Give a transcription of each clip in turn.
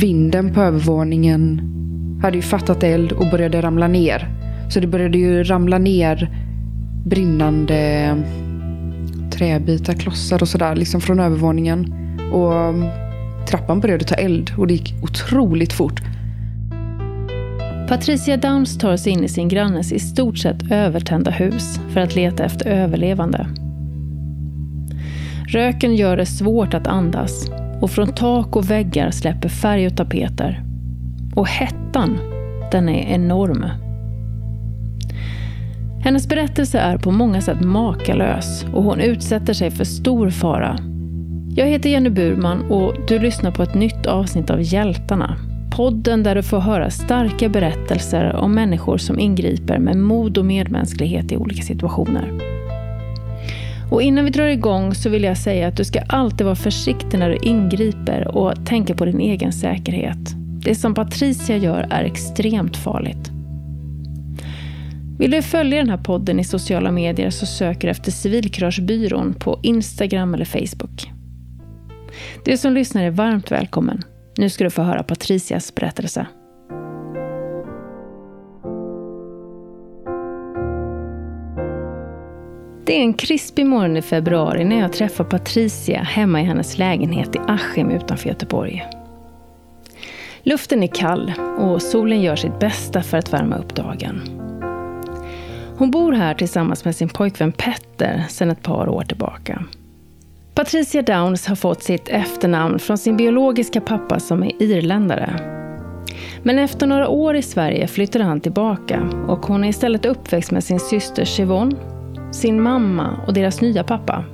vinden på övervåningen hade ju fattat eld och började ramla ner. Så det började ju ramla ner brinnande träbitar, klossar och sådär liksom från övervåningen. Och mm, trappan började ta eld och det gick otroligt fort. Patricia Downs tar sig in i sin grannes i stort sett övertända hus för att leta efter överlevande. Röken gör det svårt att andas och från tak och väggar släpper färg och tapeter. Och hettan, den är enorm. Hennes berättelse är på många sätt makalös och hon utsätter sig för stor fara. Jag heter Jenny Burman och du lyssnar på ett nytt avsnitt av Hjältarna. Podden där du får höra starka berättelser om människor som ingriper med mod och medmänsklighet i olika situationer. Och innan vi drar igång så vill jag säga att du ska alltid vara försiktig när du ingriper och tänka på din egen säkerhet. Det som Patricia gör är extremt farligt. Vill du följa den här podden i sociala medier så söker du efter Civilkuragebyrån på Instagram eller Facebook. Du som lyssnar är varmt välkommen. Nu ska du få höra Patricias berättelse. Det är en krispig morgon i februari när jag träffar Patricia hemma i hennes lägenhet i Askim utanför Göteborg. Luften är kall och solen gör sitt bästa för att värma upp dagen. Hon bor här tillsammans med sin pojkvän Petter sedan ett par år tillbaka. Patricia Downs har fått sitt efternamn från sin biologiska pappa som är irländare. Men efter några år i Sverige flyttade han tillbaka och hon är istället uppväxt med sin syster Siobhan sin mamma och deras nya pappa.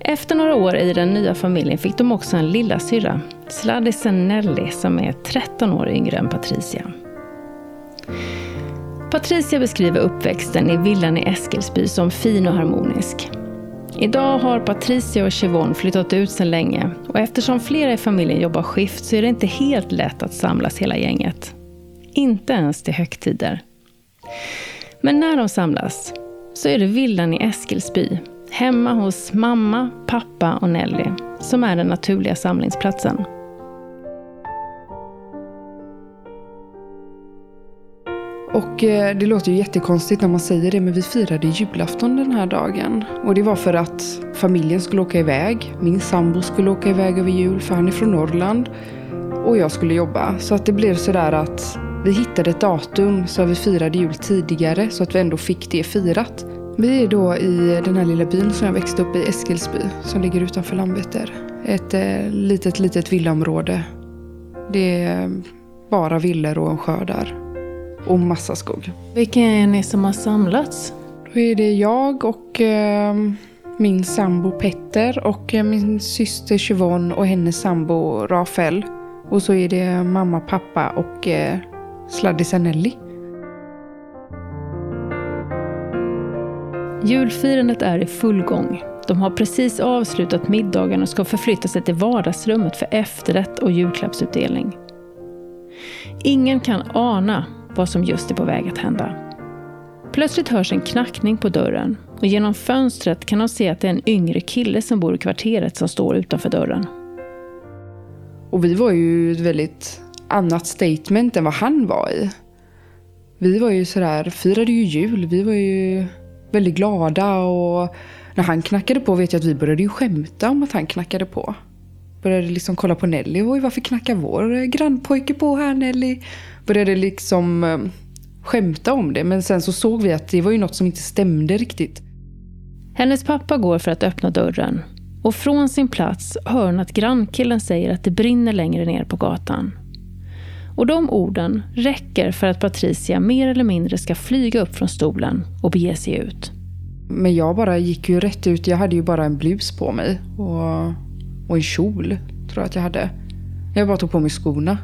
Efter några år i den nya familjen fick de också en lilla syra, sladdisen Nelly, som är 13 år yngre än Patricia. Patricia beskriver uppväxten i villan i Eskilsby som fin och harmonisk. Idag har Patricia och Chivon flyttat ut sedan länge och eftersom flera i familjen jobbar skift så är det inte helt lätt att samlas hela gänget. Inte ens till högtider. Men när de samlas så är det villan i Eskilsby, hemma hos mamma, pappa och Nelly, som är den naturliga samlingsplatsen. Och eh, det låter ju jättekonstigt när man säger det, men vi firade julafton den här dagen. Och det var för att familjen skulle åka iväg. Min sambo skulle åka iväg över jul, för han är från Norrland. Och jag skulle jobba. Så att det blev sådär att vi hittade ett datum så vi firade jul tidigare, så att vi ändå fick det firat. Vi är då i den här lilla byn som jag växte upp i, Eskilsby, som ligger utanför Landvetter. Ett eh, litet, litet villaområde. Det är bara villor och en sjö där och massa skog. Vilka är ni som har samlats? Då är det jag och eh, min sambo Petter och eh, min syster Siobhan och hennes sambo Rafael. Och så är det mamma, pappa och eh, sladdisen Nelly. Julfirandet är i full gång. De har precis avslutat middagen och ska förflytta sig till vardagsrummet för efterrätt och julklappsutdelning. Ingen kan ana vad som just är på väg att hända. Plötsligt hörs en knackning på dörren och genom fönstret kan de se att det är en yngre kille som bor i kvarteret som står utanför dörren. Och vi var ju ett väldigt annat statement än vad han var i. Vi var ju sådär, firade ju jul, vi var ju väldigt glada och när han knackade på vet jag att vi började ju skämta om att han knackade på. Började liksom kolla på Nelly, oj varför knackar vår grannpojke på här Nelly? började liksom eh, skämta om det. Men sen så såg vi att det var ju något som inte stämde riktigt. Hennes pappa går för att öppna dörren. Och från sin plats hör hon att grannkillen säger att det brinner längre ner på gatan. Och de orden räcker för att Patricia mer eller mindre ska flyga upp från stolen och bege sig ut. Men jag bara gick ju rätt ut. Jag hade ju bara en blus på mig och, och en kjol, tror jag att jag hade. Jag bara tog på mig skorna.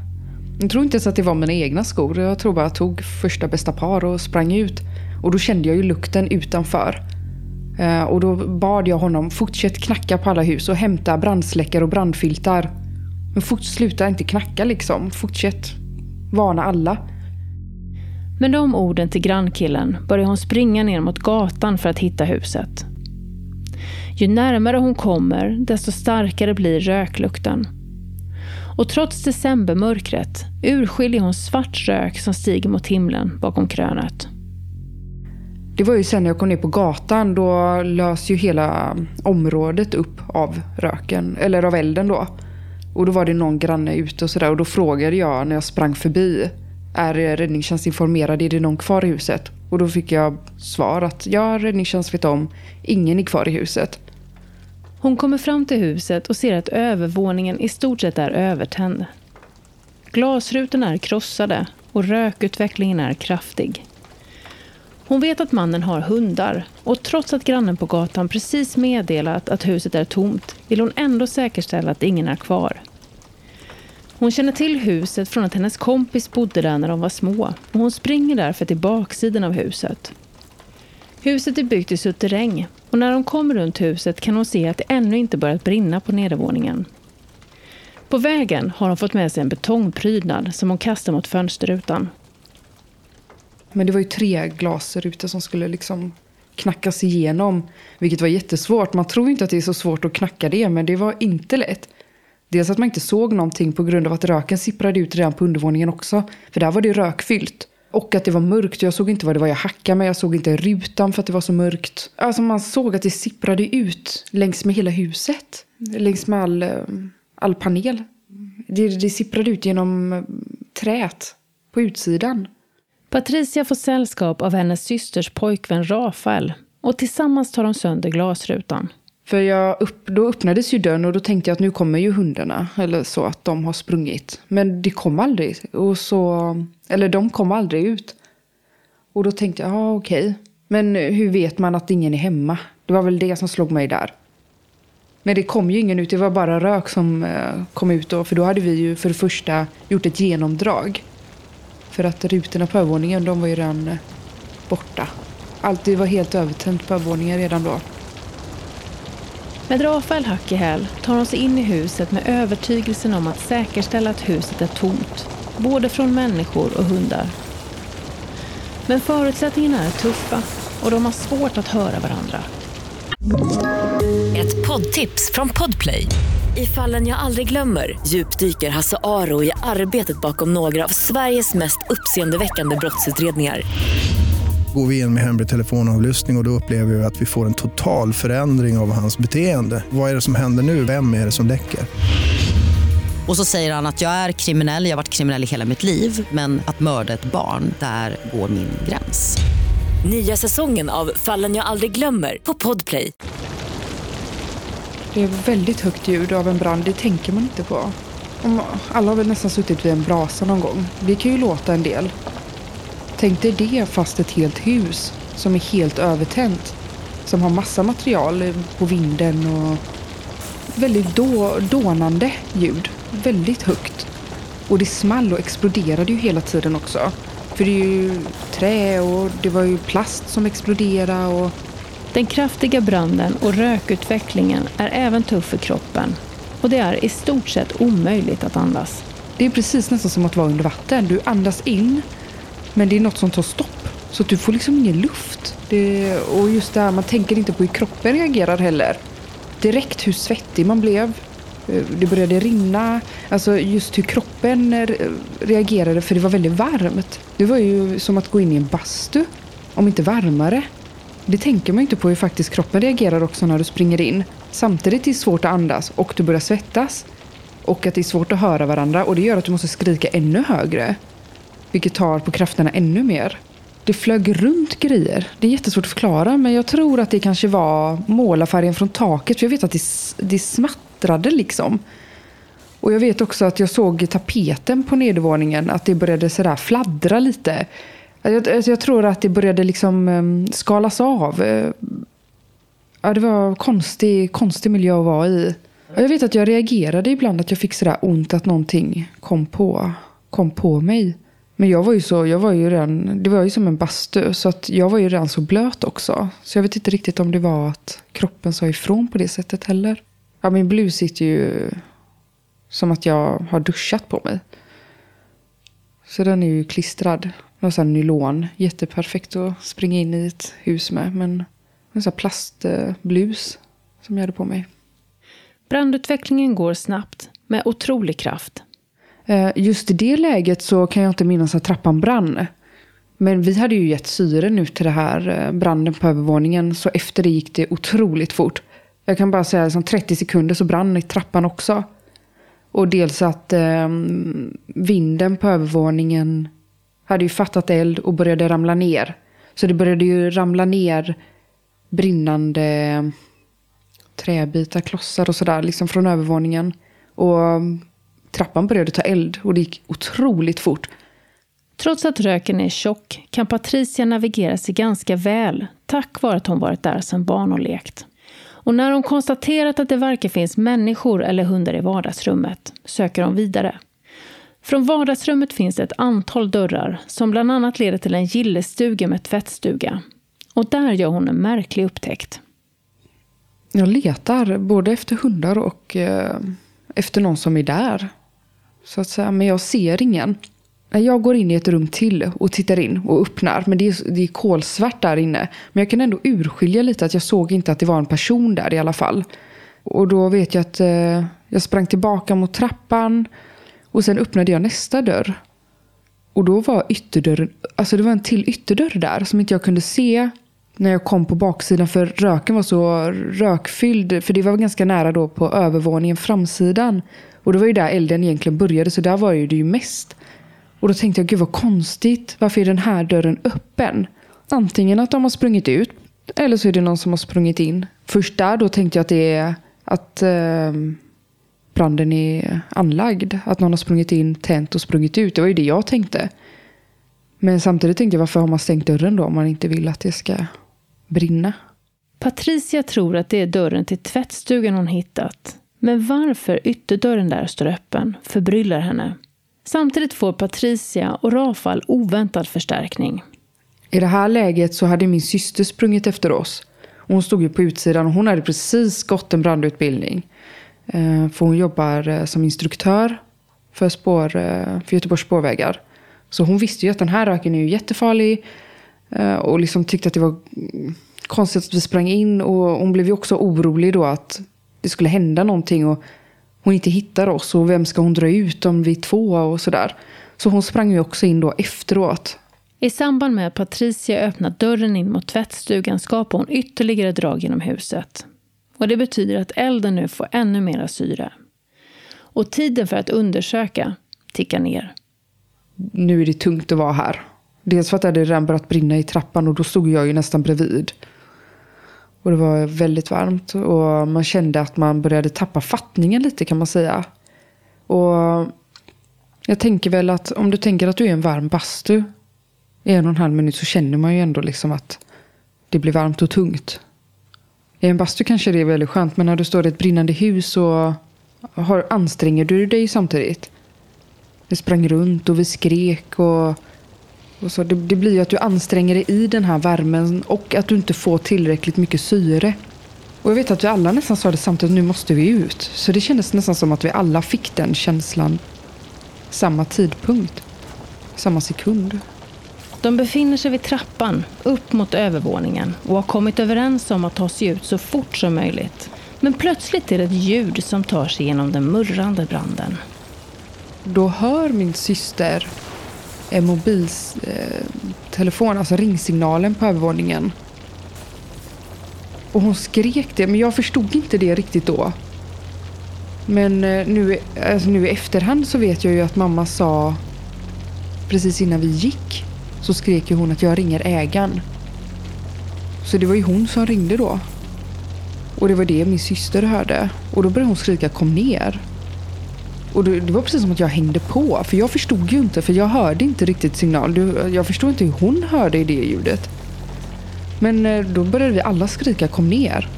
Jag tror inte ens att det var mina egna skor. Jag tror bara jag tog första bästa par och sprang ut. Och då kände jag ju lukten utanför. Eh, och då bad jag honom fortsätt knacka på alla hus och hämta brandsläckare och brandfiltar. Men fort, sluta inte knacka liksom. Fortsätt varna alla. Med de orden till grannkillen börjar hon springa ner mot gatan för att hitta huset. Ju närmare hon kommer, desto starkare blir röklukten. Och trots decembermörkret urskiljer hon svart rök som stiger mot himlen bakom krönet. Det var ju sen när jag kom ner på gatan, då lös ju hela området upp av röken, eller av elden då. Och då var det någon granne ute och sådär och då frågade jag när jag sprang förbi, är räddningstjänst informerad, är det någon kvar i huset? Och då fick jag svar att ja, räddningstjänst vet om, ingen är kvar i huset. Hon kommer fram till huset och ser att övervåningen i stort sett är övertänd. Glasrutorna är krossade och rökutvecklingen är kraftig. Hon vet att mannen har hundar och trots att grannen på gatan precis meddelat att huset är tomt vill hon ändå säkerställa att ingen är kvar. Hon känner till huset från att hennes kompis bodde där när de var små och hon springer därför till baksidan av huset. Huset är byggt i suterräng och när hon kommer runt huset kan hon se att det ännu inte börjat brinna på nedervåningen. På vägen har hon fått med sig en betongprydnad som hon kastar mot fönsterrutan. Men det var ju tre glasrutor som skulle liksom knackas igenom. Vilket var jättesvårt. Man tror inte att det är så svårt att knacka det, men det var inte lätt. Dels att man inte såg någonting på grund av att röken sipprade ut redan på undervåningen också. För där var det rökfyllt. Och att det var mörkt. Jag såg inte vad det var jag hackade med. Jag såg inte rutan för att det var så mörkt. Alltså man såg att det sipprade ut längs med hela huset. Längs med all, eh, all panel. Det, det sipprade ut genom eh, trät på utsidan. Patricia får sällskap av hennes systers pojkvän Rafael och tillsammans tar de sönder glasrutan. För jag upp, då öppnades ju dörren och då tänkte jag att nu kommer ju hundarna. Eller så att de har sprungit. Men det kom aldrig. Och så, eller de kom aldrig ut. Och då tänkte jag, ja okej. Men hur vet man att ingen är hemma? Det var väl det som slog mig där. Men det kom ju ingen ut, det var bara rök som eh, kom ut. Då, för då hade vi ju för det första gjort ett genomdrag. För att rutorna på övervåningen, de var ju redan eh, borta. Allt var helt övertänt på övervåningen redan då. Med Rafael hack i häl tar hon sig in i huset med övertygelsen om att säkerställa att huset är tomt. Både från människor och hundar. Men förutsättningarna är tuffa och de har svårt att höra varandra. Ett poddtips från Podplay. I fallen jag aldrig glömmer djupdyker Hasse Aro i arbetet bakom några av Sveriges mest uppseendeväckande brottsutredningar går vi in med hemlig telefonavlyssning och, och då upplever vi att vi får en total förändring av hans beteende. Vad är det som händer nu? Vem är det som läcker? Och så säger han att jag är kriminell, jag har varit kriminell i hela mitt liv men att mörda ett barn, där går min gräns. Nya säsongen av Fallen jag aldrig glömmer på Podplay. Det är väldigt högt ljud av en brand, det tänker man inte på. Alla har väl nästan suttit vid en brasa någon gång. Det kan ju låta en del. Tänk dig det fast ett helt hus som är helt övertänt. Som har massa material på vinden och väldigt då, dånande ljud. Väldigt högt. Och det small och exploderade ju hela tiden också. För det är ju trä och det var ju plast som exploderade och... Den kraftiga branden och rökutvecklingen är även tuff för kroppen. Och det är i stort sett omöjligt att andas. Det är precis nästan som att vara under vatten. Du andas in men det är något som tar stopp. Så att du får liksom ingen luft. Det, och just det här, man tänker inte på hur kroppen reagerar heller. Direkt hur svettig man blev. Eh, det började rinna. Alltså just hur kroppen reagerade, för det var väldigt varmt. Det var ju som att gå in i en bastu, om inte varmare. Det tänker man inte på hur faktiskt kroppen reagerar också när du springer in. Samtidigt är det svårt att andas och du börjar svettas. Och att det är svårt att höra varandra och det gör att du måste skrika ännu högre. Vilket tar på krafterna ännu mer. Det flög runt grejer. Det är jättesvårt att förklara men jag tror att det kanske var målarfärgen från taket. För jag vet att det, det smattrade liksom. Och jag vet också att jag såg tapeten på nedervåningen. Att det började sådär fladdra lite. Jag, jag tror att det började liksom ehm, skalas av. Ja, det var konstig, konstig miljö att vara i. Jag vet att jag reagerade ibland att jag fick sådär ont att någonting kom på, kom på mig. Men jag var ju så, jag var ju redan, det var ju som en bastu. Så att jag var ju redan så blöt också. Så jag vet inte riktigt om det var att kroppen sa ifrån på det sättet heller. Ja, min blus sitter ju som att jag har duschat på mig. Så den är ju klistrad. Någon sån nylon. Jätteperfekt att springa in i ett hus med. Men en sån plastblus som jag hade på mig. Brandutvecklingen går snabbt med otrolig kraft. Eh, just i det läget så kan jag inte minnas att trappan brann. Men vi hade ju gett syre nu till det här eh, branden på övervåningen. Så efter det gick det otroligt fort. Jag kan bara säga som 30 sekunder så brann i trappan också. Och dels att eh, vinden på övervåningen hade ju fattat eld och började ramla ner. Så det började ju ramla ner brinnande ehm, träbitar, klossar och sådär liksom från övervåningen. Och ehm, trappan började ta eld och det gick otroligt fort. Trots att röken är tjock kan Patricia navigera sig ganska väl tack vare att hon varit där sedan barn och lekt. Och när hon konstaterat att det varken finns människor eller hundar i vardagsrummet söker hon vidare. Från vardagsrummet finns ett antal dörrar som bland annat leder till en gillestuga med tvättstuga. Och där gör hon en märklig upptäckt. Jag letar både efter hundar och eh, efter någon som är där. Så att säga, men jag ser ingen. Jag går in i ett rum till och tittar in och öppnar. Men det är, det är kolsvart där inne. Men jag kan ändå urskilja lite att jag såg inte att det var en person där i alla fall. Och då vet jag att eh, jag sprang tillbaka mot trappan. Och sen öppnade jag nästa dörr. Och då var ytterdörren, alltså det var en till ytterdörr där som inte jag kunde se när jag kom på baksidan för röken var så rökfylld. För det var ganska nära då på övervåningen, framsidan. Och det var ju där elden egentligen började så där var det ju mest. Och då tänkte jag, gud vad konstigt. Varför är den här dörren öppen? Antingen att de har sprungit ut eller så är det någon som har sprungit in. Först där då tänkte jag att det är att eh, branden är anlagd. Att någon har sprungit in, tänt och sprungit ut. Det var ju det jag tänkte. Men samtidigt tänkte jag, varför har man stängt dörren då om man inte vill att det ska brinna? Patricia tror att det är dörren till tvättstugan hon hittat. Men varför ytterdörren där står öppen förbryllar henne. Samtidigt får Patricia och Rafal oväntad förstärkning. I det här läget så hade min syster sprungit efter oss. Hon stod ju på utsidan och hon hade precis gått en brandutbildning. Eh, för hon jobbar eh, som instruktör för, spår, eh, för Göteborgs spårvägar. Så hon visste ju att den här röken är ju jättefarlig. Och liksom tyckte att det var mm, konstigt att vi sprang in. Och hon blev ju också orolig då att det skulle hända någonting. Och hon inte hittar oss. Och vem ska hon dra ut om vi är två och sådär. Så hon sprang ju också in då efteråt. I samband med att Patricia öppnat dörren in mot tvättstugan skapar hon ytterligare drag genom huset. Och det betyder att elden nu får ännu mera syre. Och tiden för att undersöka tickar ner. Nu är det tungt att vara här. Dels för att det redan börjat brinna i trappan och då stod jag ju nästan bredvid. Och det var väldigt varmt och man kände att man började tappa fattningen lite kan man säga. Och jag tänker väl att om du tänker att du är en varm bastu i en och en halv minut så känner man ju ändå liksom att det blir varmt och tungt. I en bastu kanske det är väldigt skönt men när du står i ett brinnande hus så har, anstränger du dig samtidigt. Vi sprang runt och vi skrek och, och så. Det, det blir ju att du anstränger dig i den här värmen och att du inte får tillräckligt mycket syre. Och jag vet att vi alla nästan sa det samtidigt, nu måste vi ut. Så det kändes nästan som att vi alla fick den känslan samma tidpunkt. Samma sekund. De befinner sig vid trappan upp mot övervåningen och har kommit överens om att ta sig ut så fort som möjligt. Men plötsligt är det ett ljud som tar sig genom den murrande branden. Då hör min syster Eh, mobiltelefon, eh, alltså ringsignalen på övervåningen. Och hon skrek det, men jag förstod inte det riktigt då. Men eh, nu, alltså nu i efterhand så vet jag ju att mamma sa precis innan vi gick så skrek ju hon att jag ringer ägaren. Så det var ju hon som ringde då. Och det var det min syster hörde. Och då började hon skrika kom ner. Och det, var precis som att jag hängde på. För jag förstod ju inte, för jag hörde inte riktigt signal. Jag förstod inte hur hon hörde det ljudet. Men eh, då började vi alla skrika kom ner.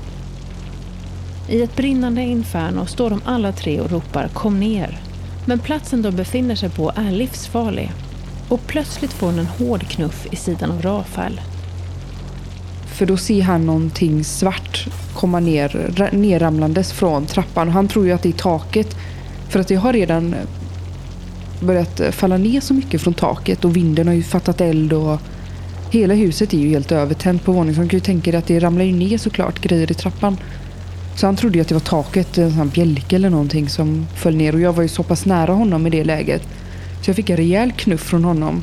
I ett brinnande inferno står de alla tre och ropar kom ner. Men platsen de befinner sig på är livsfarlig och plötsligt får hon en hård knuff i sidan av Rafael. För då ser han någonting svart komma ner, nerramlandes från trappan. Han tror ju att det är taket. För att det har redan eh, börjat eh, falla ner så mycket från taket och vinden har ju fattat eld och hela huset är ju helt övertänt på våningen. Så man kan ju tänka att det ramlar ju ner såklart grejer i trappan. Så han trodde ju att det var taket, en sån bjälke eller någonting som föll ner. Och jag var ju så pass nära honom i det läget. Så jag fick en rejäl knuff från honom.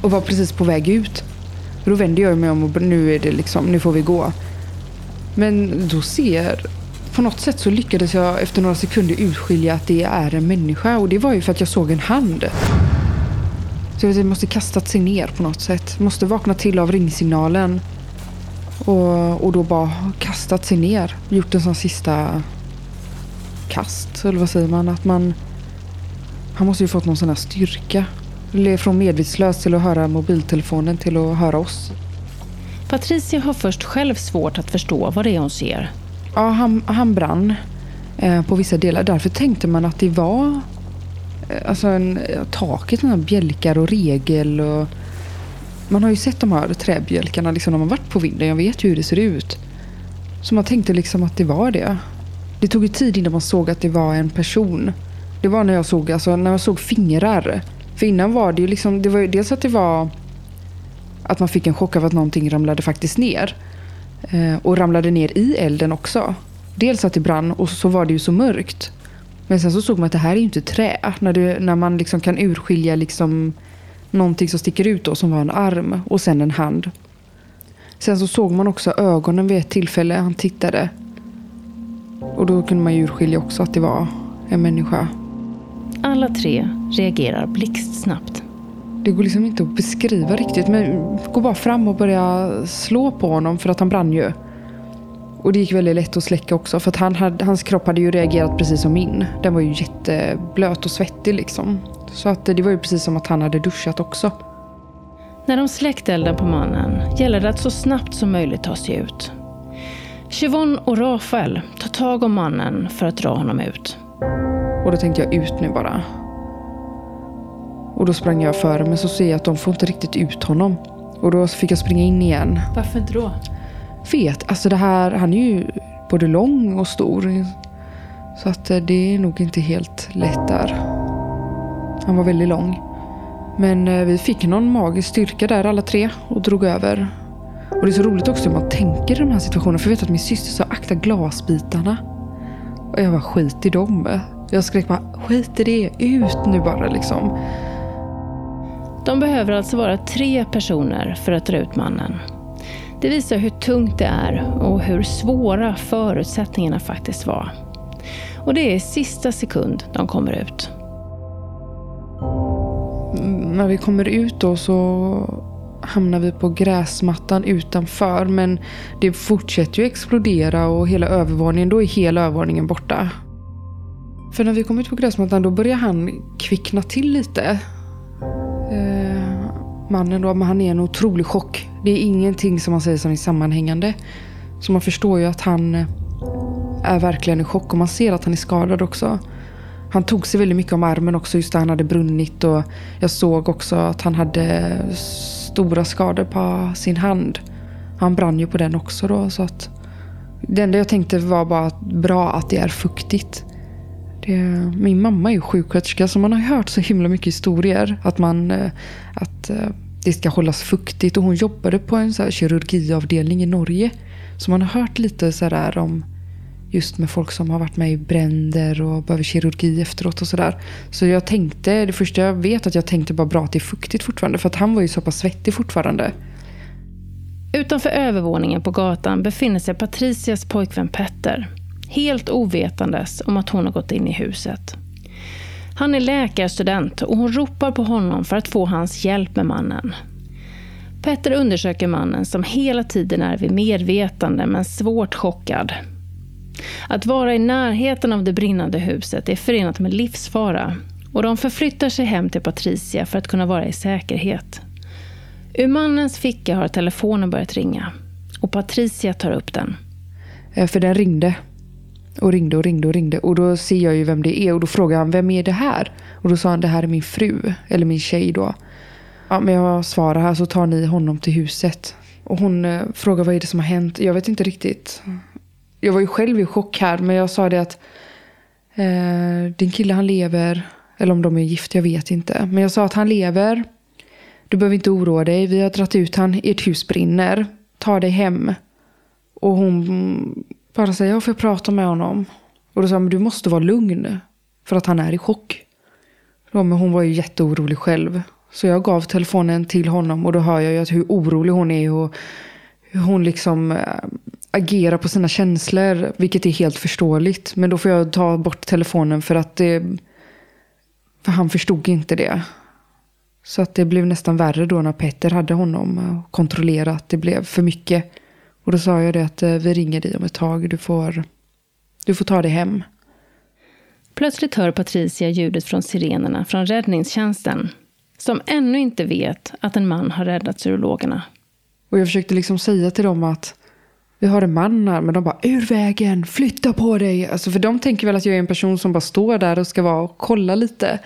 Och var precis på väg ut. Och Då vände jag mig om och nu är det liksom, nu får vi gå. Men då ser, på något sätt så lyckades jag efter några sekunder urskilja att det är en människa. Och det var ju för att jag såg en hand. Så jag vet, måste kastat sig ner på något sätt. Måste vakna till av ringsignalen. Och, och då bara kastat sig ner. Gjort en sån sista kast, eller vad säger man? Att man... Han måste ju fått någon sån här styrka. Från medvetslös till att höra mobiltelefonen till att höra oss. Patricia har först själv svårt att förstå vad det är hon ser. Ja, han, han brann eh, på vissa delar. Därför tänkte man att det var eh, alltså en, taket med bjälkar och regel. Och, man har ju sett de här träbjälkarna liksom, när man varit på vinden. Jag vet ju hur det ser ut. Så man tänkte liksom att det var det. Det tog ju tid innan man såg att det var en person. Det var när jag såg, alltså, när jag såg fingrar. För innan var det ju liksom, det var ju dels att det var att man fick en chock av att någonting ramlade faktiskt ner. Eh, och ramlade ner i elden också. Dels att det brann och så var det ju så mörkt. Men sen så såg man att det här är ju inte trä. När, det, när man liksom kan urskilja liksom någonting som sticker ut då, som var en arm och sen en hand. Sen så såg man också ögonen vid ett tillfälle han tittade. Och då kunde man ju urskilja också att det var en människa. Alla tre reagerar blixtsnabbt. Det går liksom inte att beskriva riktigt. Men gå bara fram och börja slå på honom för att han brann ju. Och det gick väldigt lätt att släcka också för att han hade, hans kropp hade ju reagerat precis som min. Den var ju jätteblöt och svettig liksom. Så att det var ju precis som att han hade duschat också. När de släckt elden på mannen gäller det att så snabbt som möjligt ta sig ut. Chivon och Rafael tar tag om mannen för att dra honom ut. Och då tänkte jag ut nu bara. Och då sprang jag före men så ser jag att de får inte riktigt ut honom. Och då fick jag springa in igen. Varför inte då? Vet, alltså det här, han är ju både lång och stor. Så att eh, det är nog inte helt lätt där. Han var väldigt lång. Men eh, vi fick någon magisk styrka där alla tre och drog över. Och det är så roligt också hur man tänker i de här situationerna. För jag vet att min syster sa akta glasbitarna. Och jag var skit i dem. Jag skrek bara skit i det, ut nu bara liksom. De behöver alltså vara tre personer för att dra ut mannen. Det visar hur tungt det är och hur svåra förutsättningarna faktiskt var. Och det är i sista sekund de kommer ut. Mm, när vi kommer ut då så hamnar vi på gräsmattan utanför. Men det fortsätter ju explodera och hela övervåningen, då är hela övervåningen borta. För när vi kom ut på gräsmattan då börjar han kvickna till lite. Mannen då, men han är en otrolig chock. Det är ingenting som man säger som är sammanhängande. Så man förstår ju att han eh, är verkligen i chock och man ser att han är skadad också. Han tog sig väldigt mycket om armen också just där han hade brunnit och jag såg också att han hade stora skador på sin hand. Han brann ju på den också då så att det enda jag tänkte var bara bra att det är fuktigt. Det, min mamma är sjuksköterska så man har hört så himla mycket historier. Att, man, eh, att eh, det ska hållas fuktigt. Och hon jobbade på en så här kirurgiavdelning i Norge. Så man har hört lite sådär om just med folk som har varit med i bränder och behöver kirurgi efteråt och sådär. Så jag tänkte, det första jag vet att jag tänkte bara bra att det är fuktigt fortfarande. För att han var ju så pass svettig fortfarande. Utanför övervåningen på gatan befinner sig Patricias pojkvän Petter helt ovetandes om att hon har gått in i huset. Han är läkarstudent och hon ropar på honom för att få hans hjälp med mannen. Petter undersöker mannen som hela tiden är vid medvetande men svårt chockad. Att vara i närheten av det brinnande huset är förenat med livsfara och de förflyttar sig hem till Patricia för att kunna vara i säkerhet. Ur mannens ficka har telefonen börjat ringa och Patricia tar upp den. Eh, för den ringde. Och ringde och ringde och ringde. Och då ser jag ju vem det är. Och då frågar han, vem är det här? Och då sa han, det här är min fru. Eller min tjej då. Ja, men jag svarar här så tar ni honom till huset. Och hon eh, frågar vad är det som har hänt. Jag vet inte riktigt. Jag var ju själv i chock här. Men jag sa det att eh, din kille han lever. Eller om de är gift, jag vet inte. Men jag sa att han lever. Du behöver inte oroa dig. Vi har dragit ut han. Ert hus brinner. Ta dig hem. Och hon bara säga, jag får prata med honom. Och då sa han, du måste vara lugn. För att han är i chock. Ja, men hon var ju jätteorolig själv. Så jag gav telefonen till honom och då hör jag ju att hur orolig hon är och hur hon liksom eh, agerar på sina känslor. Vilket är helt förståeligt. Men då får jag ta bort telefonen för att det... För han förstod inte det. Så att det blev nästan värre då när Petter hade honom och kontrollerade att det blev för mycket. Och då sa jag det att eh, vi ringer dig om ett tag. Du får, du får ta dig hem. Plötsligt hör Patricia ljudet från sirenerna från räddningstjänsten. Som ännu inte vet att en man har räddat urologerna. Och jag försökte liksom säga till dem att vi har en man här. Men de bara, ur vägen, flytta på dig. Alltså för de tänker väl att jag är en person som bara står där och ska vara och kolla lite.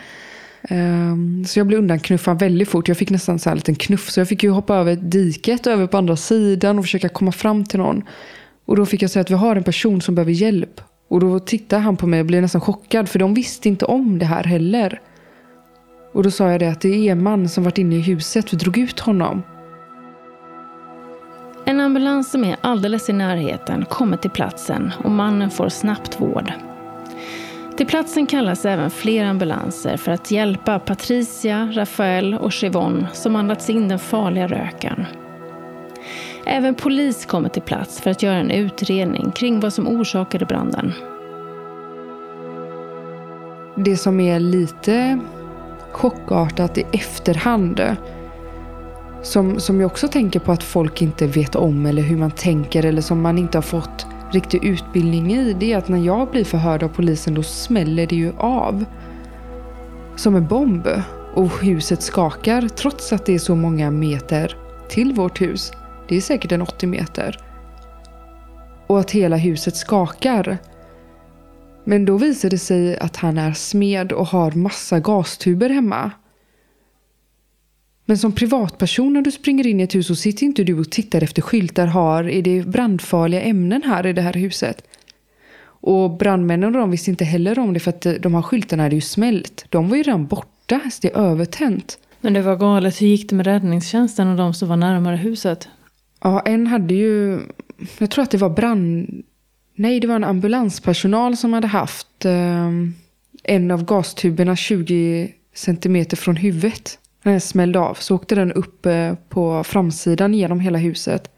Ehm, så jag blev undanknuffad väldigt fort. Jag fick nästan så här en liten knuff. Så jag fick ju hoppa över diket över på andra sidan och försöka komma fram till någon. Och då fick jag säga att vi har en person som behöver hjälp. Och då tittade han på mig och blev nästan chockad. För de visste inte om det här heller. Och då sa jag det att det är en man som varit inne i huset. Vi drog ut honom. En ambulans som är alldeles i närheten kommer till platsen och mannen får snabbt vård. Till platsen kallas även fler ambulanser för att hjälpa Patricia, Rafael och Chivon som andats in den farliga röken. Även polis kommer till plats för att göra en utredning kring vad som orsakade branden. Det som är lite chockartat i efterhand som, som jag också tänker på att folk inte vet om eller hur man tänker eller som man inte har fått riktig utbildning i. Det är att när jag blir förhörd av polisen då smäller det ju av. Som en bomb. Och huset skakar trots att det är så många meter till vårt hus. Det är säkert en 80 meter. Och att hela huset skakar. Men då visar det sig att han är smed och har massa gastuber hemma. Men som privatperson när du springer in i ett hus så sitter inte du och tittar efter skyltar. Har, är det brandfarliga ämnen här i det här huset? Och brandmännen och de visste inte heller om det för att de här skyltarna hade ju smält. De var ju redan borta, så det är övertänt. Men det var galet. Hur gick det med räddningstjänsten och de som var närmare huset? Ja, en hade ju... Jag tror att det var brand... Nej, det var en ambulanspersonal som hade haft eh, en av gastuberna 20 centimeter från huvudet. När den smällde av så åkte den upp eh, på framsidan genom hela huset.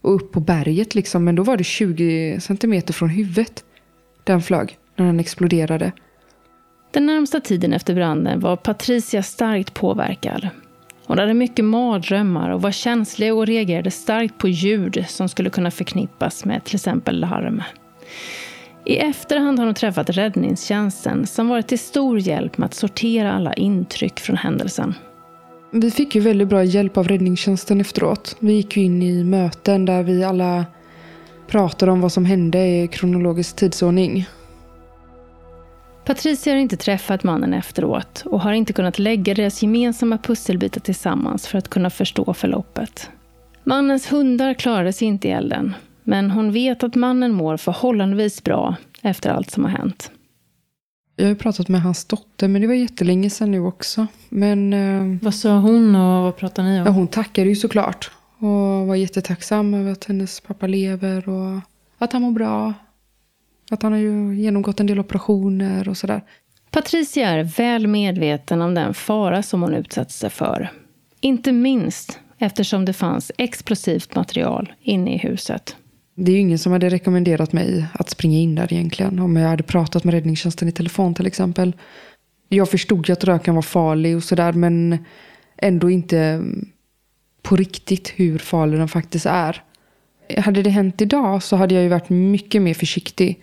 Och upp på berget liksom. Men då var det 20 centimeter från huvudet. Den flög när den exploderade. Den närmsta tiden efter branden var Patricia starkt påverkad. Hon hade mycket mardrömmar och var känslig och reagerade starkt på ljud som skulle kunna förknippas med till exempel larm. I efterhand har hon träffat räddningstjänsten som varit till stor hjälp med att sortera alla intryck från händelsen. Vi fick ju väldigt bra hjälp av räddningstjänsten efteråt. Vi gick ju in i möten där vi alla pratade om vad som hände i kronologisk tidsordning. Patricia har inte träffat mannen efteråt och har inte kunnat lägga deras gemensamma pusselbitar tillsammans för att kunna förstå förloppet. Mannens hundar klarade sig inte i elden, men hon vet att mannen mår förhållandevis bra efter allt som har hänt. Jag har pratat med hans dotter, men det var jättelänge sedan nu också. Men, eh, vad sa hon och vad pratade ni om? Ja, hon tackade ju såklart. Och var jättetacksam över att hennes pappa lever och att han mår bra. Att han har ju genomgått en del operationer och sådär. Patricia är väl medveten om den fara som hon utsatt sig för. Inte minst eftersom det fanns explosivt material inne i huset. Det är ju ingen som hade rekommenderat mig att springa in där egentligen. Om jag hade pratat med räddningstjänsten i telefon till exempel. Jag förstod ju att röken var farlig och sådär men ändå inte på riktigt hur farlig den faktiskt är. Hade det hänt idag så hade jag ju varit mycket mer försiktig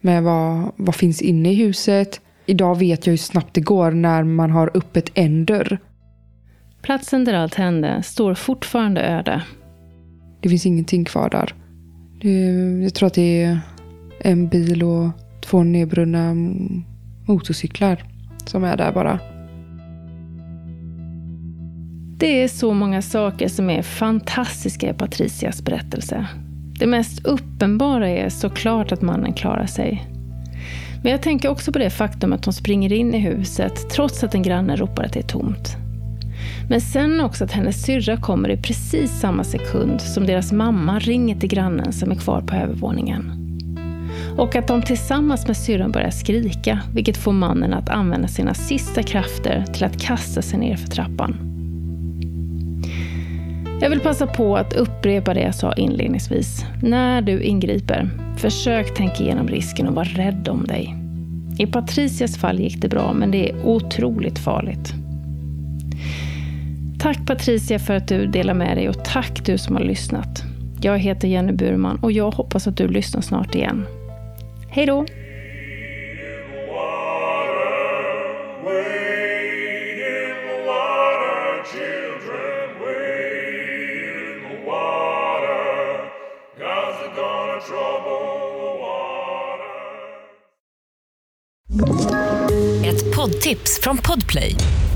med vad, vad finns inne i huset. Idag vet jag hur snabbt det går när man har öppet en dörr. Platsen där allt hände står fortfarande öde. Det finns ingenting kvar där. Jag tror att det är en bil och två nedbrunna motorcyklar som är där bara. Det är så många saker som är fantastiska i Patricias berättelse. Det mest uppenbara är såklart att mannen klarar sig. Men jag tänker också på det faktum att hon springer in i huset trots att en granne ropar att det är tomt. Men sen också att hennes syrra kommer i precis samma sekund som deras mamma ringer till grannen som är kvar på övervåningen. Och att de tillsammans med syrran börjar skrika, vilket får mannen att använda sina sista krafter till att kasta sig ner för trappan. Jag vill passa på att upprepa det jag sa inledningsvis. När du ingriper, försök tänka igenom risken och var rädd om dig. I Patricias fall gick det bra, men det är otroligt farligt. Tack Patricia för att du delar med dig och tack du som har lyssnat. Jag heter Jenny Burman och jag hoppas att du lyssnar snart igen. Hej då! Ett poddtips från Podplay.